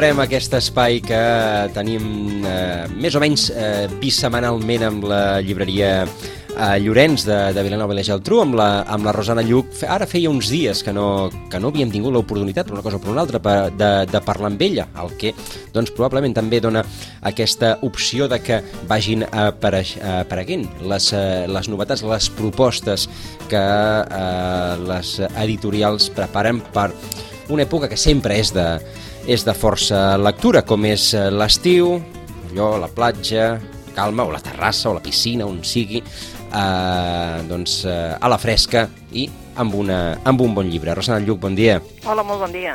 Recuperem aquest espai que tenim eh, més o menys eh, bisetmanalment amb la llibreria a Llorenç de, de Vilanova i la Geltrú amb la, amb la Rosana Lluc. Ara feia uns dies que no, que no havíem tingut l'oportunitat, per una cosa o per una altra, per, de, de parlar amb ella, el que doncs, probablement també dona aquesta opció de que vagin apareix, apareguent les, eh, les novetats, les propostes que eh, les editorials preparen per una època que sempre és de, és de força lectura, com és eh, l'estiu, allò, la platja, calma, o la terrassa, o la piscina, on sigui, eh, doncs, eh, a la fresca i amb, una, amb un bon llibre. Rosana Lluc, bon dia. Hola, molt bon dia.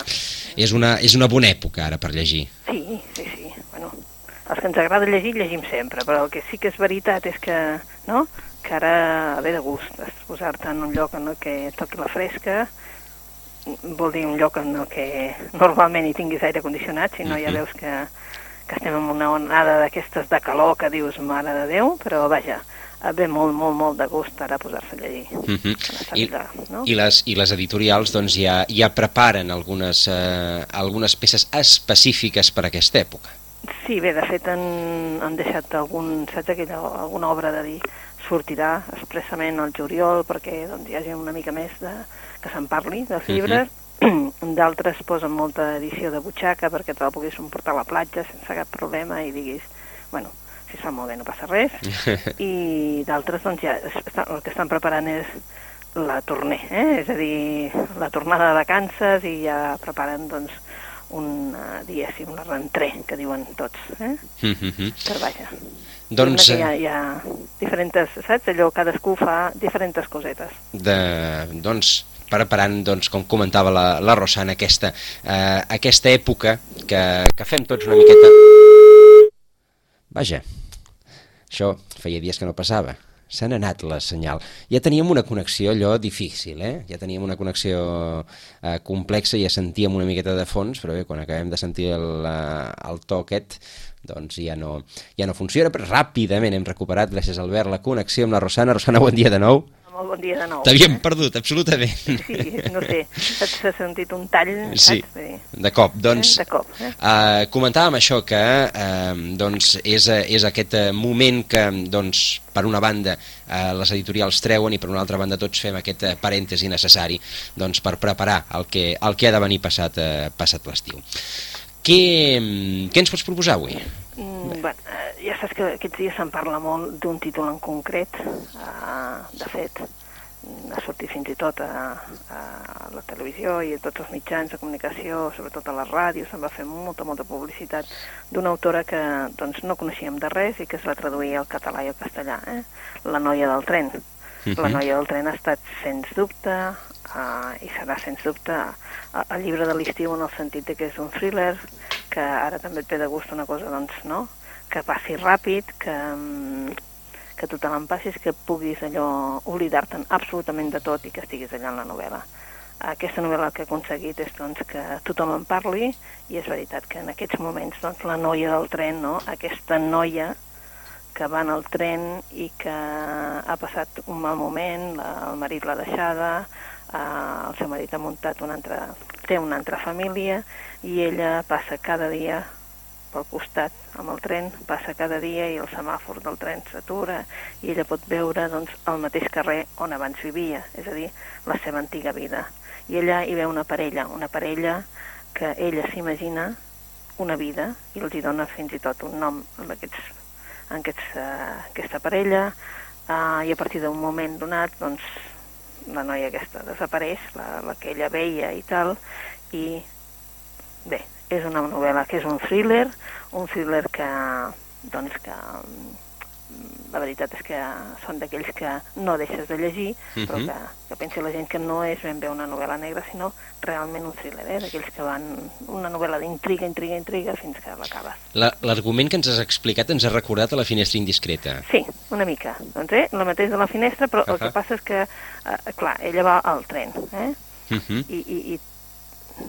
És una, és una bona època ara per llegir. Sí, sí, sí. Bueno, els que ens agrada llegir, llegim sempre, però el que sí que és veritat és que, no?, que ara ve de gust posar-te en un lloc en que toqui la fresca, vol dir un lloc en el que normalment hi tinguis aire condicionat, si no ja veus que, que estem en una onada d'aquestes de calor que dius, mare de Déu, però vaja, ve molt, molt, molt de gust ara posar-se a llegir. Uh -huh. I, no? I, les, I les editorials doncs, ja, ja preparen algunes, eh, algunes peces específiques per a aquesta època. Sí, bé, de fet han, han deixat algun, saps aquella, alguna obra de dir sortirà expressament al juliol perquè doncs, hi hagi una mica més de, que se'n parli dels llibres, uh -huh. d'altres posen molta edició de butxaca perquè te la puguis portar a la platja sense cap problema i diguis, bueno, si fa molt bé no passa res, i d'altres doncs ja el que estan preparant és la torner, eh? és a dir, la tornada de vacances i ja preparen doncs un, diguéssim, una rentré, que diuen tots, eh? Uh -huh. Però vaja, doncs... Hi ha, hi ha diferents, saps? Allò, cadascú fa diferents cosetes. De, doncs, preparant, doncs, com comentava la, la Rosana, aquesta, eh, aquesta època que, que fem tots una miqueta... Vaja, això feia dies que no passava. N'ha anat la senyal. Ja teníem una connexió allò difícil, eh? Ja teníem una connexió eh, complexa, ja sentíem una miqueta de fons, però bé, quan acabem de sentir el, eh, el toquet, doncs ja no, ja no funciona, però ràpidament hem recuperat, gràcies Albert, la connexió amb la Rosana. Rosana, bon dia de nou molt bon dia de nou. T'havíem perdut, absolutament. Sí, no sé, s'ha sentit un tall, sí, saps? de cop. Doncs, de cop, eh? uh, comentàvem això que uh, doncs és, és aquest moment que, doncs, per una banda, uh, les editorials treuen i per una altra banda tots fem aquest parèntesi necessari doncs, per preparar el que, el que ha de venir passat, uh, passat l'estiu. Què, què ens pots proposar avui? Mm, bueno, ja saps que aquests dies se'n parla molt d'un títol en concret. Uh, de fet, ha sortit fins i tot a, a la televisió i a tots els mitjans de comunicació, sobretot a la ràdio, se'n va fer molta, molta publicitat d'una autora que doncs, no coneixíem de res i que es va traduir al català i al castellà, eh? La noia del tren. Uh -huh. La noia del tren ha estat, sens dubte, uh, i serà, sens dubte, el llibre de l'estiu en el sentit que és un thriller, que ara també et ve de gust una cosa, doncs, no?, que passi ràpid, que, mm, que tu te l'empassis, que puguis allò oblidar-te'n absolutament de tot i que estiguis allà en la novel·la. Aquesta novel·la que ha aconseguit és doncs, que tothom en parli i és veritat que en aquests moments doncs, la noia del tren, no? aquesta noia que va en el tren i que ha passat un mal moment, la, el marit l'ha deixada, eh, el seu marit ha muntat una altra, té una altra família i ella passa cada dia pel costat amb el tren, passa cada dia i el semàfor del tren s'atura i ella pot veure doncs, el mateix carrer on abans vivia, és a dir, la seva antiga vida. I allà hi veu una parella, una parella que ella s'imagina una vida i els hi dona fins i tot un nom en, aquests, en aquests, uh, aquesta parella uh, i a partir d'un moment donat doncs, la noia aquesta desapareix, la, la que ella veia i tal, i bé, és una novel·la que és un thriller, un thriller que, doncs, que mm, la veritat és que són d'aquells que no deixes de llegir, uh -huh. però mhm. que, que pensi la gent que no és ben bé una novel·la negra, sinó realment un thriller, eh? d'aquells que van... una novel·la d'intriga, intriga, intriga, fins que l'acabes. L'argument que ens has explicat ens ha recordat a la finestra indiscreta. Sí, una mica. Doncs, eh, la mateixa de la finestra, però uh -huh. el que passa és que, eh, clar, ella va al tren, eh? Uh -huh. I, i, i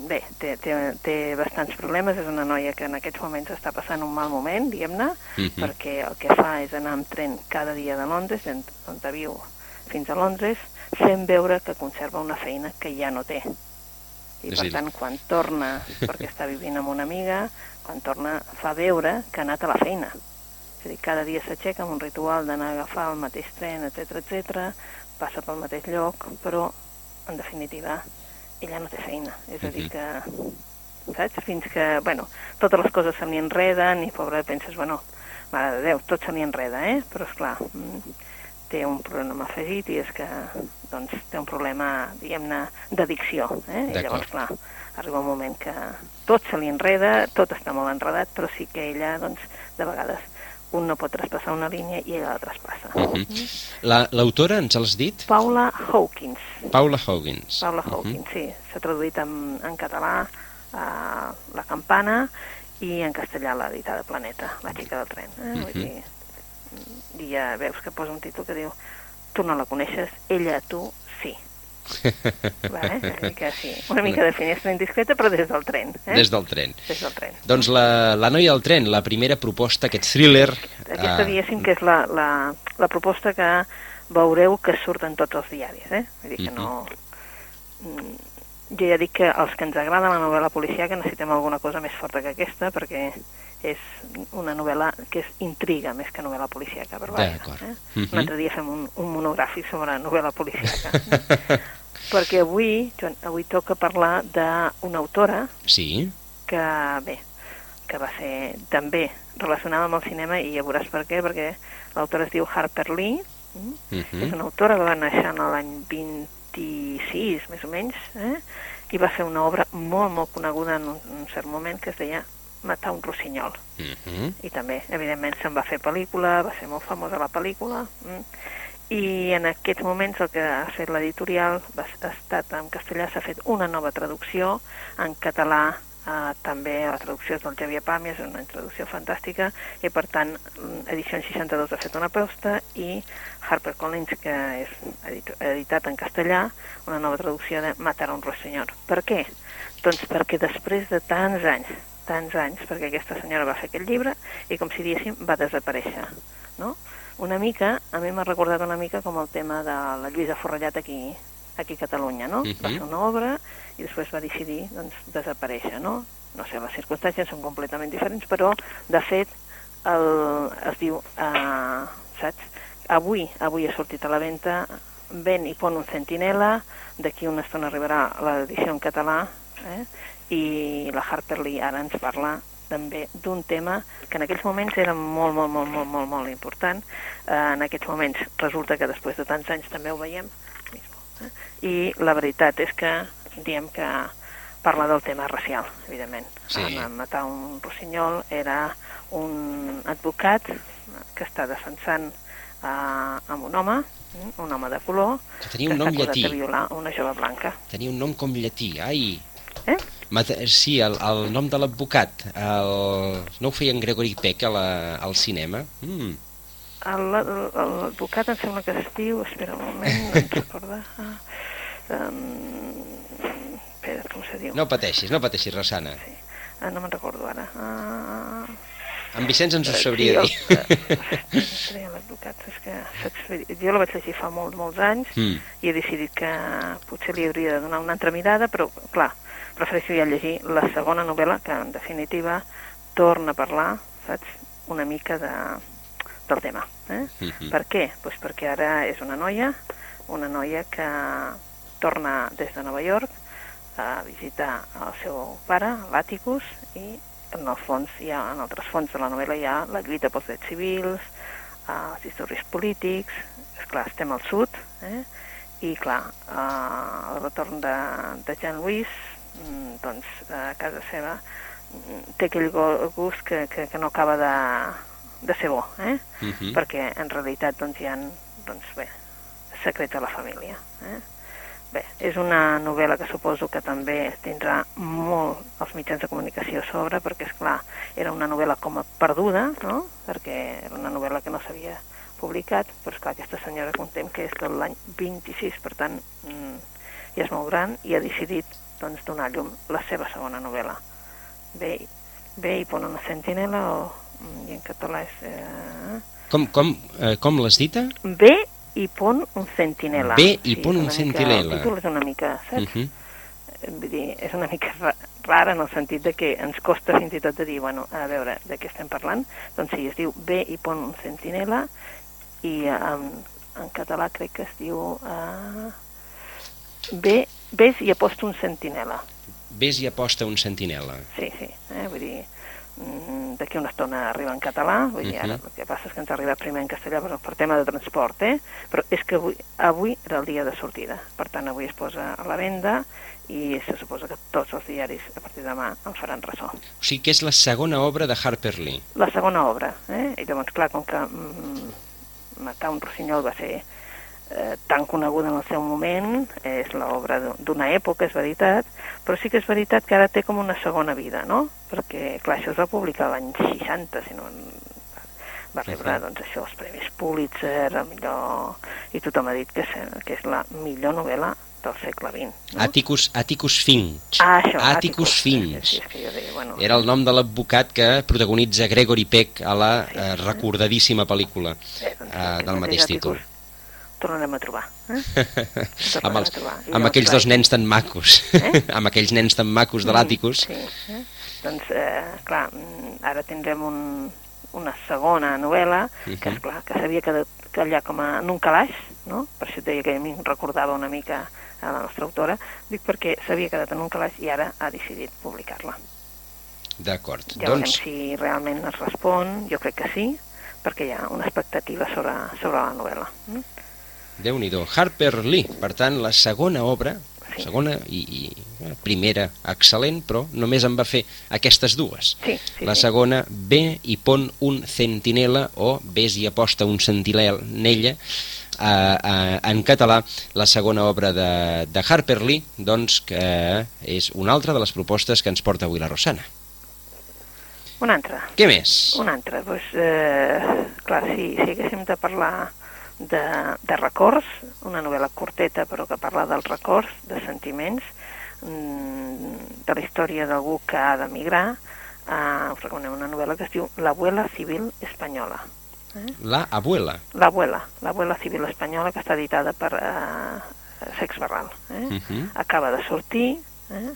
bé, té, té, té bastants problemes, és una noia que en aquests moments està passant un mal moment, diguem-ne, uh mhm. -huh. perquè el que fa és anar amb tren cada dia de Londres, on viu fins a Londres, fent veure que conserva una feina que ja no té. I És per dir- tant, quan torna, perquè està vivint amb una amiga, quan torna fa veure que ha anat a la feina. És a dir, cada dia s'aixeca amb un ritual d'anar a agafar el mateix tren, etc etc, passa pel mateix lloc, però, en definitiva, ella no té feina. És a dir, que, saps? Fins que, bueno, totes les coses se li enreden i, pobra, penses, bueno, mare de Déu, tot se li enreda, eh? Però, esclar, mm, té un problema afegit i és que doncs, té un problema, diguem-ne, d'addicció. Eh? I llavors, clar, arriba un moment que tot se li enreda, tot està molt enredat, però sí que ella, doncs, de vegades, un no pot traspassar una línia i ella la traspassa. Uh -huh. La- L'autora, ens l'has dit? Paula Hawkins. Paula Hoggins. Paula Uh -huh. Hawkins, sí. S'ha traduït en, en català a La Campana i en castellà l'ha editada Planeta, La xica del tren. Eh? Vull Mhm. dir, i ja veus que posa un títol que diu tu no la coneixes, ella, tu, sí. vale? És a dir que sí. Una mica de finestra indiscreta, però des del tren. Eh? Des del tren. Des del tren. Doncs la, la noia del tren, la primera proposta, aquest thriller... Aquesta, eh, diguéssim, que és la, la, la proposta que veureu que surt en tots els diaris, eh? Vull dir que no... Mm, Jo ja dic que els que ens agrada la novel·la policíaca necessitem alguna cosa més forta que aquesta, perquè és una novel·la que és intriga més que novel·la policíaca, per vaja. D'acord. Eh? Mhm. Un altre dia fem un, un monogràfic sobre novel·la policíaca. perquè avui, Joan, avui toca parlar d'una autora Sí, que bé, que va ser també relacionada amb el cinema i ja veuràs per què, perquè l'autora es diu Harper Lee, mm? uh és -huh. una autora que va néixer en l'any 26, més o menys, eh? i va fer una obra molt, molt coneguda en un, en un cert moment que es deia Matar un rossinyol. uh -huh. I també, evidentment, se'n va fer pel·lícula, va ser molt famosa la pel·lícula, mm? i en aquests moments el que ha fet l'editorial ha estat en castellà, s'ha fet una nova traducció en català, eh, també la traducció és del Xavier Pàmies, és una traducció fantàstica, i per tant, mm, Edició 62 ha fet una aposta i HarperCollins, que és edit editat en castellà, una nova traducció de Matar un rossinyol. Per què? Doncs perquè després de tants anys, tants anys, perquè aquesta senyora va fer aquest llibre i, com si diguéssim, va desaparèixer, no? Una mica, a mi m'ha recordat una mica com el tema de la Lluïsa Forrellat aquí, aquí a Catalunya, no? Va Mhm. fer una obra i després va decidir doncs, desaparèixer, no? No sé, les circumstàncies són completament diferents, però, de fet, el, es diu, eh, saps? Avui, avui ha sortit a la venda Ven i pon un centinela, d'aquí una estona arribarà l'edició en català, eh? I la Harper Lee ara ens parla també d'un tema que en aquells moments era molt, molt, molt, molt, molt, molt important. Eh, en aquests moments resulta que després de tants anys també ho veiem. Eh? I la veritat és que diem que parla del tema racial, evidentment. Sí. En matar un rossinyol era un advocat que està defensant eh, amb un home, un home de color, Que tenia un nom està llatí. de violar una jove blanca. Tenia un nom com llatí, ai... Eh? Mata sí, el, el nom de l'advocat. El... No ho feia en Gregory Peck a la, al cinema? Mm. L'advocat em sembla que es diu, espera un moment, no em recorda. Ah, um, espera, com se diu? No pateixis, no pateixis, Rosana. Ah, no me'n recordo ara. Ah, En Vicenç ens ho eh, sabria sí, dir. el- Espera, l'advocat, és que jo la vaig llegir fa molts, molts anys Mm. i he decidit que potser li hauria de donar una altra mirada, però, clar, prefereixo ja llegir la segona novel·la, que en definitiva torna a parlar, saps, una mica de, del tema. Eh? Mhm. Per què? Pues perquè ara és una noia, una noia que torna des de Nova York a visitar el seu pare, l'Àticus, i en el fons hi ha, en altres fons de la novel·la hi ha la lluita pels drets civils, eh, els historis polítics, és clar, estem al sud, eh? i clar, eh, el retorn de, de Jean Louis, doncs a casa seva mm, té aquell gust que, que, que no acaba de, de ser bo, eh? Mhm. perquè en realitat doncs, hi ha doncs, bé, secret a la família. Eh? Bé, és una novel·la que suposo que també tindrà molt els mitjans de comunicació a sobre, perquè, és clar era una novel·la com a perduda, no? perquè era una novel·la que no s'havia publicat, però, esclar, aquesta senyora contem que és de l'any 26, per tant, mm, ja és molt gran, i ha decidit doncs, donar llum la seva segona novel·la. Bé, bé i pon una sentinela, o, i en català és... Eh, Com, com, eh, com l'has dita? Ve i pon un centinela. Ve i pon és un. Mica, el títol és una mica, saps? Mhm. vull dir, és una mica rara en el sentit de que ens costa fins i tot de dir, bueno, a veure, de què estem parlant? Doncs sí, es diu Ve i pon un sentinela i en, en català crec que es diu uh, Ve, ves i aposta un sentinela. Ves i aposta un sentinela. Sí, sí, eh? vull dir, Mm, d'aquí una estona arriba en català, vull dir, ara el que passa és que ens ha arribat primer en castellà per, per tema de transport, eh? però és que avui, avui era el dia de sortida, per tant avui es posa a la venda i se suposa que tots els diaris a partir de demà en faran ressò. O sigui que és la segona obra de Harper Lee. La segona obra, eh? i llavors clar, com que mm, matar un rossinyol va ser eh, tan coneguda en el seu moment, és l'obra d'una època, és veritat, però sí que és veritat que ara té com una segona vida, no? Perquè, clar, això es va publicar l'any 60, si no va rebre, uh -huh. doncs, això, els Premis Pulitzer, el millor... i tothom ha dit que que és la millor novel·la del segle XX. No? Atticus, Atticus Finch. Ah, això, Atticus, Atticus Finch. Sí, sí, sí, deia, bueno, Era el nom de l'advocat que protagonitza Gregory Peck a la sí, eh, recordadíssima pel·lícula eh, doncs, eh, del mateix títol. Tornarem a trobar. Eh? amb, els, trobar. amb aquells dos nens tan macos, eh? amb aquells nens tan macos de mm, l'Àticus. Sí, eh? doncs, eh, clar, mm, ara tindrem un, una segona novel·la, uh -huh. que, esclar, que s'havia quedat allà com a, en un calaix, no? per això et deia que a mi em recordava una mica a la nostra autora, dic perquè s'havia quedat en un calaix i ara ha decidit publicar-la. D'acord. Ja doncs... si realment es respon, jo crec que sí, perquè hi ha una expectativa sobre, sobre la novel·la. Mm? Déu nhi Harper Lee, per tant, la segona obra, sí. segona i, i eh, primera excel·lent, però només en va fer aquestes dues. Sí, sí, la segona, ve i pon un centinela o ves i aposta un sentinella, eh, eh, en català, la segona obra de, de Harper Lee, doncs, que és una altra de les propostes que ens porta avui la Rosana. Una altra. Què més? Una altra. Pues, eh, clar, si, si haguéssim de parlar de, de records, una novel·la curteta però que parla dels records, de sentiments, mm, de la història d'algú que ha d'emigrar. Uh, us recomanem una novel·la que es diu L'abuela civil espanyola. Eh? La abuela. L'abuela, l'abuela civil espanyola que està editada per uh, Sex Barral. Eh? Uh -huh. Acaba de sortir eh?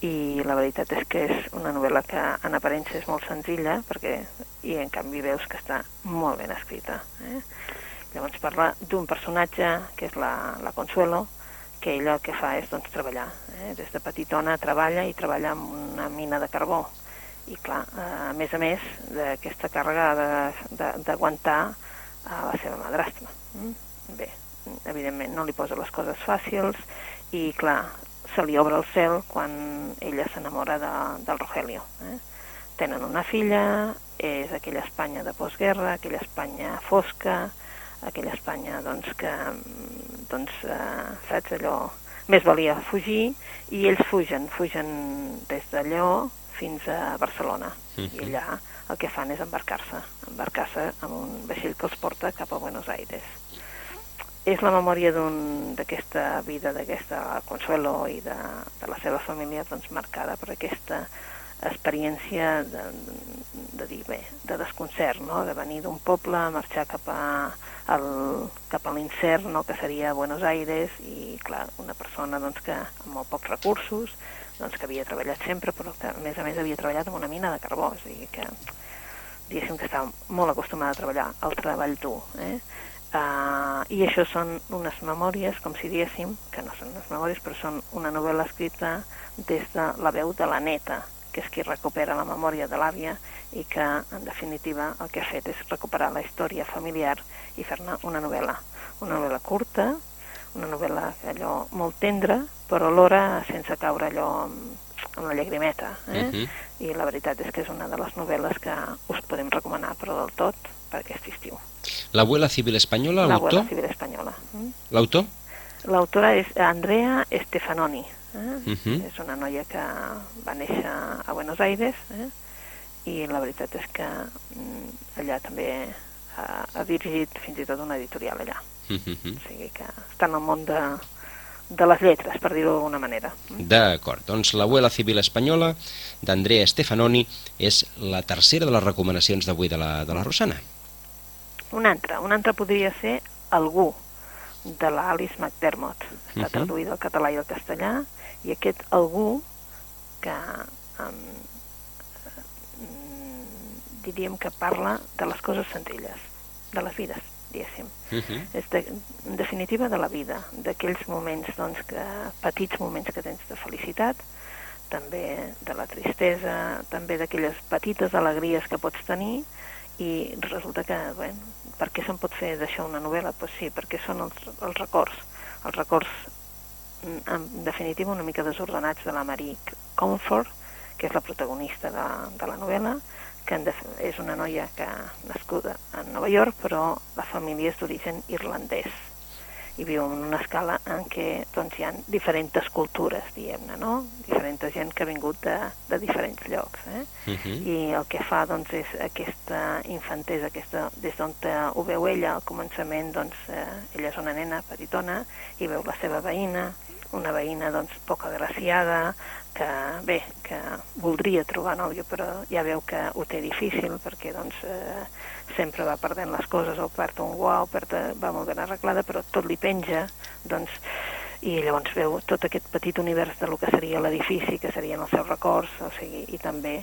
i la veritat és que és una novel·la que en aparença és molt senzilla perquè i en canvi veus que està molt ben escrita. Eh? Llavors parla d'un personatge, que és la, la Consuelo, que ella el que fa és doncs, treballar. Eh? Des de petitona treballa i treballa en una mina de carbó. I clar, eh, a més a més d'aquesta càrrega d'aguantar a la seva madrastra. Mm? Bé, evidentment no li posa les coses fàcils i clar, se li obre el cel quan ella s'enamora de, del Rogelio. Eh? Tenen una filla, és aquella Espanya de postguerra, aquella Espanya fosca, aquella Espanya doncs, que doncs, eh, saps allò? Més valia fugir i ells fugen, fugen des d'allò fins a Barcelona. Uh -huh. i allà el que fan és embarcar-se embarcar-se amb un vaixell que els porta cap a Buenos Aires. És la memòria d'aquesta vida d'aquesta Consuelo i de, de la seva família doncs, marcada per aquesta experiència de, de dir bé, de desconcert, no? de venir d'un poble, marxar cap a, el, cap a l'incert, no? que seria Buenos Aires, i clar, una persona doncs, que amb molt pocs recursos, doncs, que havia treballat sempre, però que a més a més havia treballat en una mina de carbó, o sigui que diguéssim que estava molt acostumada a treballar el treball dur. Eh? Uh, I això són unes memòries, com si diéssim, que no són unes memòries, però són una novel·la escrita des de la veu de la neta, que és qui recupera la memòria de l'àvia i que, en definitiva, el que ha fet és recuperar la història familiar i fer-ne una novel·la. Una novel·la curta, una novel·la allò molt tendra, però alhora sense caure allò amb la llagrimeta. Eh? Uh mhm. -huh. I la veritat és que és una de les novel·les que us podem recomanar, però del tot, per aquest estiu. L'abuela civil espanyola, l'autor? L'abuela civil espanyola. Mm? L'autor? L'autora és Andrea Stefanoni. Eh? Uh -huh. És una noia que va néixer a Buenos Aires eh? i la veritat és que mm, allà també ha, ha dirigit fins i tot una editorial allà. Uh -huh. O sigui que està en el món de, de les lletres, per dir-ho d'alguna manera. D'acord, doncs l'Abuela Civil Espanyola d'Andrea Stefanoni és la tercera de les recomanacions d'avui de, la, de la Rosana. Una altra, una altra podria ser Algú, de l'Alice McDermott. Està uh Mhm. -huh. traduïda al català i al castellà, i aquest algú que um, diríem que parla de les coses senzilles, de les vides, diguéssim. Uh -huh. És de, en definitiva de la vida, d'aquells moments, doncs, que, petits moments que tens de felicitat, també de la tristesa, també d'aquelles petites alegries que pots tenir, i resulta que, bueno, per què se'n pot fer d'això una novel·la? Doncs pues sí, perquè són els, els records, els records, mm, en definitiva, una mica desordenats de la Marie Comfort, que és la protagonista de, de la novel·la, que def- és una noia que nascuda a Nova York, però la família és d'origen irlandès i viu en una escala en què doncs, hi ha diferents cultures, diguem-ne, no? Diferent gent que ha vingut de, de diferents llocs, eh? Uh -huh. i el que fa doncs, és aquesta infantesa, aquesta, des d'on ho veu ella al començament, doncs, eh, ella és una nena petitona i veu la seva veïna, una veïna doncs, poc agraciada, que bé, que voldria trobar nòvio, però ja veu que ho té difícil perquè doncs, eh, sempre va perdent les coses, o perd un guau, perd, va molt ben arreglada, però tot li penja, doncs, i llavors veu tot aquest petit univers de lo que seria l'edifici, que serien els seus records, o sigui, i també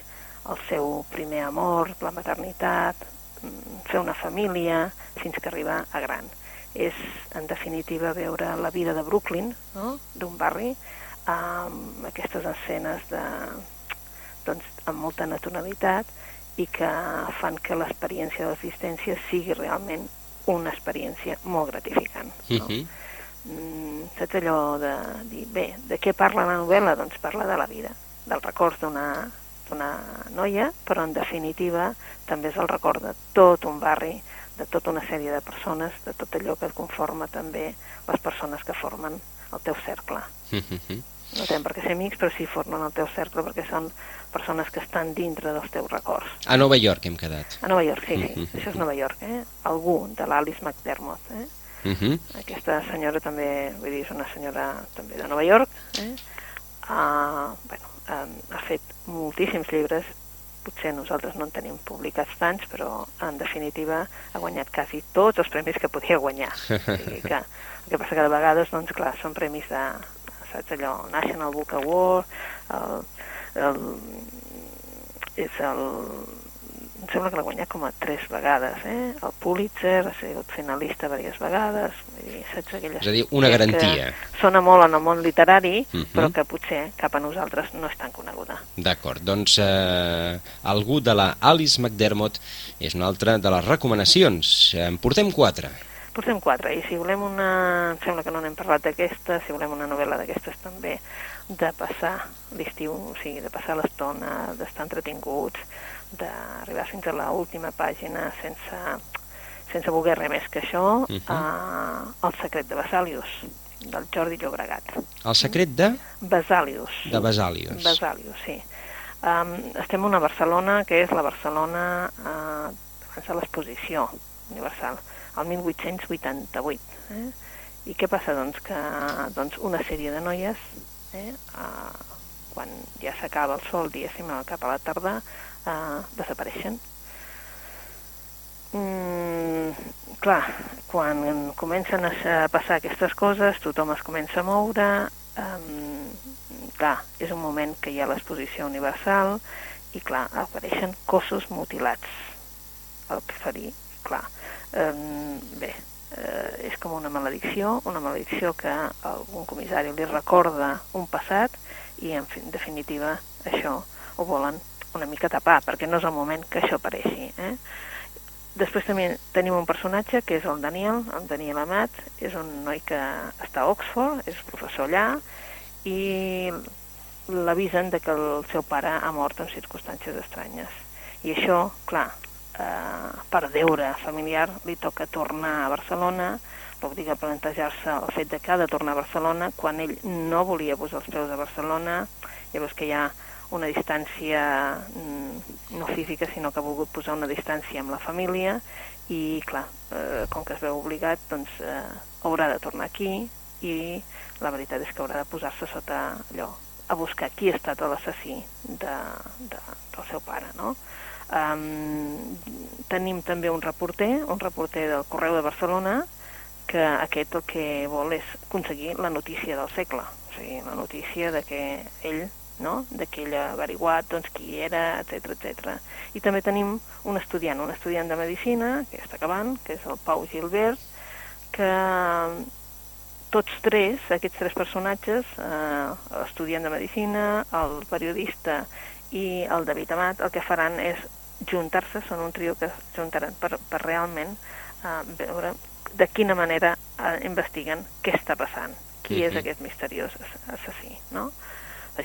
el seu primer amor, la maternitat, mm, fer una família, fins que arriba a gran. És, en definitiva, veure la vida de Brooklyn, no? d'un barri, amb aquestes escenes de, doncs, amb molta naturalitat i que fan que l'experiència de l'assistència sigui realment una experiència molt gratificant. Uh No? -huh. Mm, saps allò de dir, bé, de què parla la novel·la? Doncs parla de la vida, dels records d'una d'una noia, però en definitiva també és el record de tot un barri, de tota una sèrie de persones, de tot allò que conforma també les persones que formen el teu cercle. -huh. No tenen per què ser amics, però sí formen el teu cercle perquè són persones que estan dintre dels teus records. A Nova York hem quedat. A Nova York, sí, sí, Mhm. això és Nova York, eh? Algú de l'Alice McDermott, eh? Uh -huh. Aquesta senyora també, vull dir, és una senyora també de Nova York, eh? Uh, bueno, um, ha fet moltíssims llibres, potser nosaltres no en tenim publicats tants, però en definitiva ha guanyat quasi tots els premis que podia guanyar. O sigui que, el que passa que de vegades, doncs clar, són premis de, saps allò, National Book Award, el, el, és el, em sembla que l'ha guanyat com a tres vegades, eh? El Pulitzer, ha sigut finalista diverses vegades, vull dir, saps aquelles... És a dir, una garantia. Sona molt en el món literari, Mhm. però que potser cap a nosaltres no és tan coneguda. D'acord, doncs eh, algú de la Alice McDermott és una altra de les recomanacions. En portem quatre. Portem quatre, i si volem una... Em sembla que no n'hem parlat d'aquesta, si volem una novel·la d'aquestes també, de passar l'estiu, o sigui, de passar l'estona, d'estar entretinguts, d'arribar fins a l'última pàgina sense, sense voler res més que això, uh Mhm. -huh. El secret de Basalius, del Jordi Llobregat. El secret de, Basalius. de Basalius. Basalius, sí. Um, estem a una Barcelona que és la Barcelona uh, abans de l'exposició universal, el 1888. Eh? I què passa? Doncs que doncs, una sèrie de noies, eh, uh, quan ja s'acaba el sol, diguéssim, cap a la tarda, uh, desapareixen. Mm, clar, quan comencen a passar aquestes coses, tothom es comença a moure, um, clar, és un moment que hi ha l'exposició universal i, clar, apareixen cossos mutilats. El que fa dir, clar, um, bé, eh, és com una maledicció, una maledicció que algun comissari li recorda un passat i, en definitiva, això ho volen una mica tapar, perquè no és el moment que això apareixi. Eh? Després també tenim un personatge que és el Daniel, el Daniel Amat, és un noi que està a Oxford, és professor allà, i l'avisen de que el seu pare ha mort en circumstàncies estranyes. I això, clar, eh, per deure familiar li toca tornar a Barcelona, l'obliga a plantejar-se el fet de que ha de tornar a Barcelona quan ell no volia posar els peus a Barcelona, llavors que hi ha una distància mm, no física, sinó que ha volgut posar una distància amb la família i, clar, eh, com que es veu obligat, doncs eh, haurà de tornar aquí i la veritat és que haurà de posar-se sota allò, a buscar qui ha estat l'assassí de, de, del seu pare, no? Um, tenim també un reporter, un reporter del Correu de Barcelona, que aquest el que vol és aconseguir la notícia del segle, o sigui, la notícia de que ell, no?, de que ell ha averiguat doncs, qui era, etc etc. I també tenim un estudiant, un estudiant de Medicina, que està acabant, que és el Pau Gilbert, que tots tres, aquests tres personatges, eh, l'estudiant de Medicina, el periodista i el David Amat, el que faran és juntar-se, són un trio que es juntaran per, per realment eh, veure de quina manera eh, investiguen què està passant, qui uh -huh. és aquest misteriós assassí, no?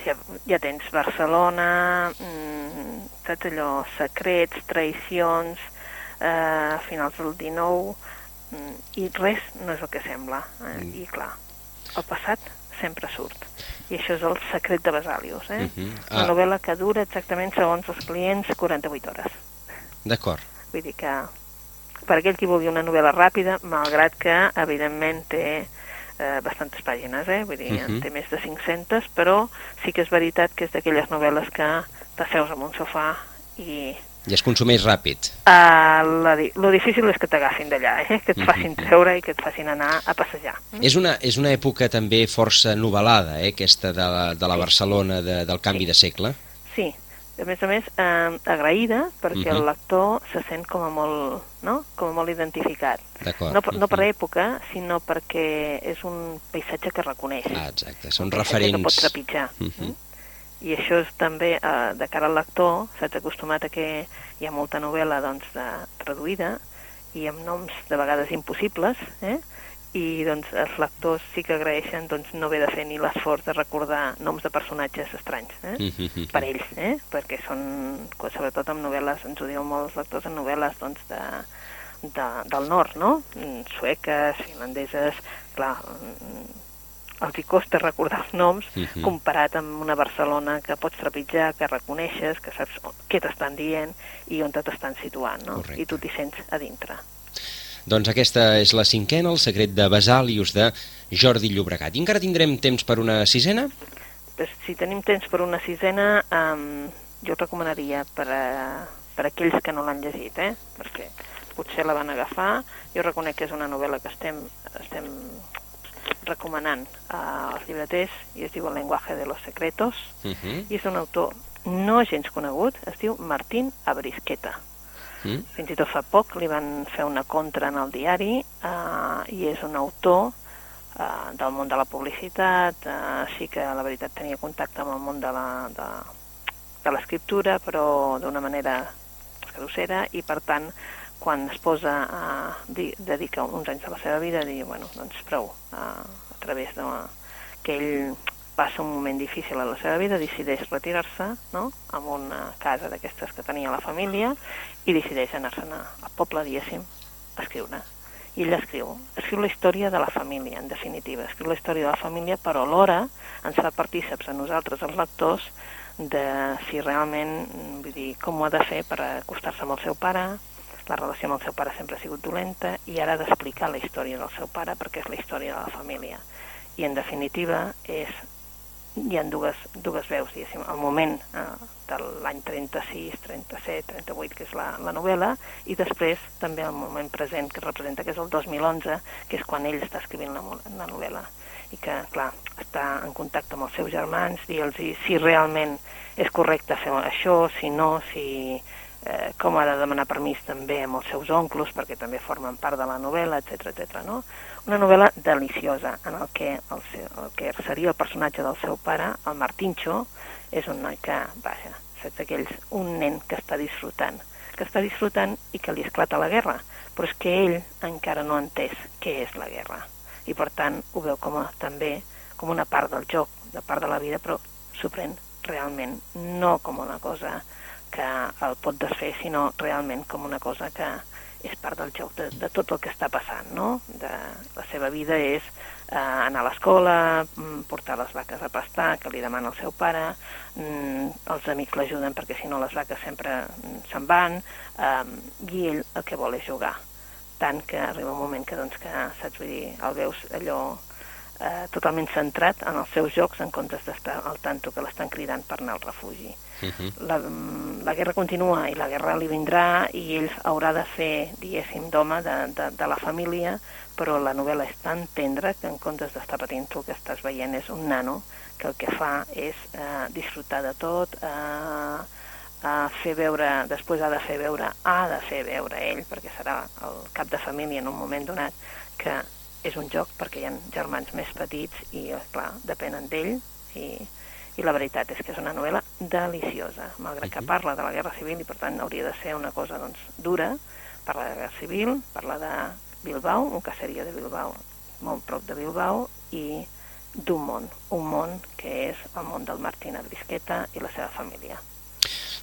Ja, ja tens Barcelona, mmm, saps allò, secrets, traïcions, eh, finals del 19, mm, i res no és el que sembla. Eh? Mm. I clar, el passat sempre surt. I això és el secret de Basalius, eh? Uh -huh. ah. Una novel·la que dura exactament, segons els clients, 48 hores. D'acord. Vull dir que per aquell qui vulgui una novel·la ràpida, malgrat que, evidentment, té eh, bastantes pàgines, eh? vull dir, uh -huh. té més de 500, però sí que és veritat que és d'aquelles novel·les que t'asseus en un sofà i... I es consumeix ràpid. Uh, la, lo difícil és que t'agafin d'allà, eh? que et facin treure i que et facin anar a passejar. És una, és una època també força novel·lada, eh? aquesta de la, de la Barcelona de, del canvi sí. de segle. Sí, a més a més, eh, agraïda perquè uh -huh. el mhm. lector se sent com a molt, no? com a molt identificat. No, no per època, sinó perquè és un paisatge que reconeix. Ah, exacte, són referents. que pot trepitjar. Uh -huh. mm? I això és també, eh, de cara al lector, s'ha acostumat a que hi ha molta novel·la doncs, de, traduïda i amb noms de vegades impossibles, eh? I doncs els lectors sí que agraeixen doncs, no haver de fer ni l'esforç de recordar noms de personatges estranys eh? Mm -hmm. per ells, eh? perquè són, sobretot en novel·les, ens ho diuen molts lectors en novel·les doncs, de, de, del nord, no? Mm, sueques, finlandeses, clar, mm, els hi costa recordar els noms mm -hmm. comparat amb una Barcelona que pots trepitjar, que reconeixes, que saps què t'estan dient i on t'estan situant, no? Correcte. I tu t'hi sents a dintre. Doncs aquesta és la cinquena, el secret de Basalius de Jordi Llobregat. I encara tindrem temps per una sisena? Pues, si tenim temps per una sisena, um, jo recomanaria per, a, per a aquells que no l'han llegit, eh? perquè potser la van agafar. Jo reconec que és una novel·la que estem, estem recomanant als llibreters i es diu El lenguaje de los secretos uh -huh. i és un autor no gens conegut, es diu Martín Abrisqueta. Mm. Fins i tot fa poc li van fer una contra en el diari eh, i és un autor eh, del món de la publicitat, eh, sí que la veritat tenia contacte amb el món de la, de, de l'escriptura, però d'una manera caducera i per tant quan es posa a dedicar uns anys de la seva vida a dir, bueno, doncs prou, a, a través de que ell passa un moment difícil a la seva vida, decideix retirar-se no? en una casa d'aquestes que tenia la família i decideix anar-se'n al poble, diguéssim, a escriure. I ell escriu, escriu la història de la família, en definitiva, escriu la història de la família, però alhora ens fa partíceps a nosaltres, els lectors, de si realment, vull dir, com ho ha de fer per acostar-se amb el seu pare, la relació amb el seu pare sempre ha sigut dolenta, i ara ha d'explicar la història del seu pare perquè és la història de la família. I en definitiva és hi ha dues, dues veus, diguéssim, el moment eh, de l'any 36, 37, 38, que és la, la novel·la, i després també el moment present que representa, que és el 2011, que és quan ell està escrivint la, la novel·la. I que, clar, està en contacte amb els seus germans, dir-los si realment és correcte fer això, si no, si eh, com ha de demanar permís també amb els seus onclos, perquè també formen part de la novel·la, etc etc. no? Una novel·la deliciosa, en el que el, seu, el que seria el personatge del seu pare, el Martincho, és un noi que, vaja, saps aquells, un nen que està disfrutant, que està disfrutant i que li esclata la guerra, però és que ell encara no ha entès què és la guerra. I per tant ho veu com a, també com una part del joc, de part de la vida, però s'ho realment, no com una cosa que el pot desfer, sinó realment com una cosa que és part del joc de, de tot el que està passant, no? De, la seva vida és eh, anar a l'escola, mm, portar les vaques a pastar, que li demana el seu pare, mm, els amics l'ajuden perquè si no les vaques sempre mm, se'n van, eh, i ell el que vol és jugar. Tant que arriba un moment que, doncs, que saps, vull dir, el veus allò eh, totalment centrat en els seus jocs en comptes d'estar al tanto que l'estan cridant per anar al refugi. Uh -huh. la, mm, la guerra continua i la guerra li vindrà i ell haurà de fer, diguéssim, d'home de, de, de la família, però la novel·la és tan tendra que en comptes d'estar patint tu el que estàs veient és un nano que el que fa és eh, disfrutar de tot, eh, a fer veure, després ha de fer veure, ha de fer veure ell, perquè serà el cap de família en un moment donat, que és un joc perquè hi ha germans més petits i, clar, depenen d'ell i, i la veritat és que és una novel·la deliciosa, malgrat que parla de la Guerra Civil i per tant hauria de ser una cosa doncs, dura, parla de la Guerra Civil, parla de Bilbao, un caseria de Bilbao, molt prop de Bilbao, i d'un món, un món que és el món del Martín Abrisqueta i la seva família.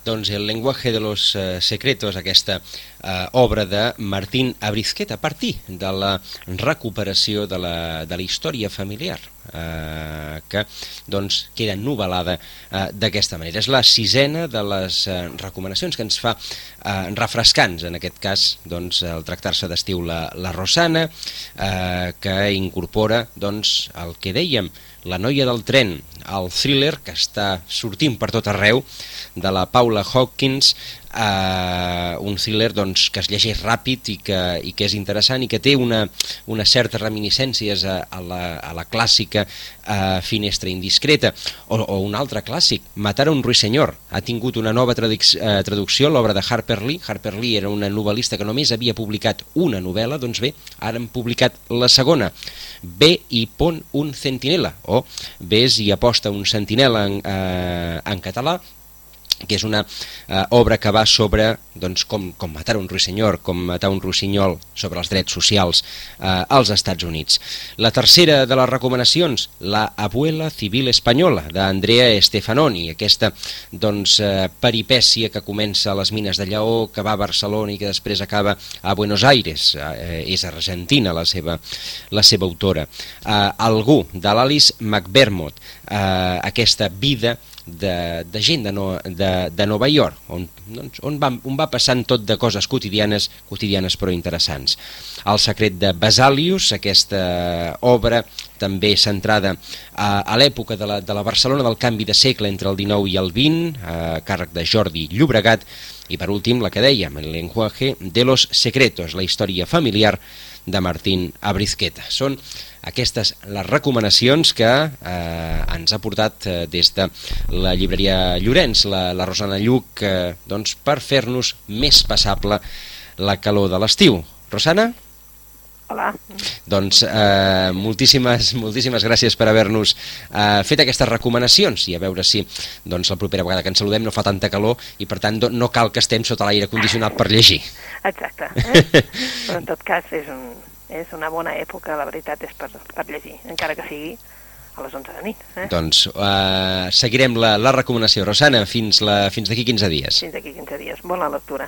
Doncs El lenguaje de los uh, secretos, aquesta uh, obra de Martín Abrizqueta, a partir de la recuperació de la, de la història familiar, uh, que doncs, queda novel·lada uh, d'aquesta manera. És la sisena de les uh, recomanacions que ens fa uh, refrescants, en aquest cas, doncs, el tractar-se d'estiu la, la Rosana, uh, que incorpora doncs, el que dèiem, la noia del tren, el thriller que està sortint per tot arreu, de la Paula Hawkins, eh, un thriller doncs, que es llegeix ràpid i que, i que és interessant i que té una, una certa reminiscències a, a, la, a la clàssica eh, Finestra indiscreta. O, o un altre clàssic, Matar un ruissenyor ha tingut una nova traduc eh, traducció l'obra de Harper Lee, Harper Lee era una novel·lista que només havia publicat una novel·la. Doncs bé, ara han publicat la segona. Ve i pon un centinela o Ves i aposta un sentinela en, eh, en català que és una eh, obra que va sobre doncs, com, com matar un ruissenyor, com matar un rossinyol sobre els drets socials eh, als Estats Units. La tercera de les recomanacions, La abuela civil espanyola, d'Andrea Stefanoni, aquesta doncs, eh, peripècia que comença a les mines de Lleó, que va a Barcelona i que després acaba a Buenos Aires, eh, és argentina la seva, la seva autora. Eh, Algú, de l'Alice McBermott, eh, aquesta vida de, de gent de, no, de, de Nova York, on, doncs, on, va, on va passant tot de coses quotidianes, quotidianes però interessants. El secret de Basalius, aquesta obra també centrada a, a l'època de, la, de la Barcelona del canvi de segle entre el XIX i el XX, a càrrec de Jordi Llobregat, i per últim la que dèiem, el lenguaje de los secretos, la història familiar de Martín Abrizqueta. Són aquestes les recomanacions que eh, ens ha portat eh, des de la llibreria Llorenç, la, la Rosana Lluc, eh, doncs per fer-nos més passable la calor de l'estiu. Rosana? Hola. Doncs eh, moltíssimes, moltíssimes gràcies per haver-nos eh, fet aquestes recomanacions i a veure si doncs, la propera vegada que ens saludem no fa tanta calor i per tant no cal que estem sota l'aire condicionat per llegir. Exacte. Eh? Però en tot cas és un, és una bona època, la veritat, és per, per llegir, encara que sigui a les 11 de nit. Eh? Doncs uh, seguirem la, la recomanació. Rosana, fins, la, fins d'aquí 15 dies. Fins d'aquí 15 dies. Bona lectura.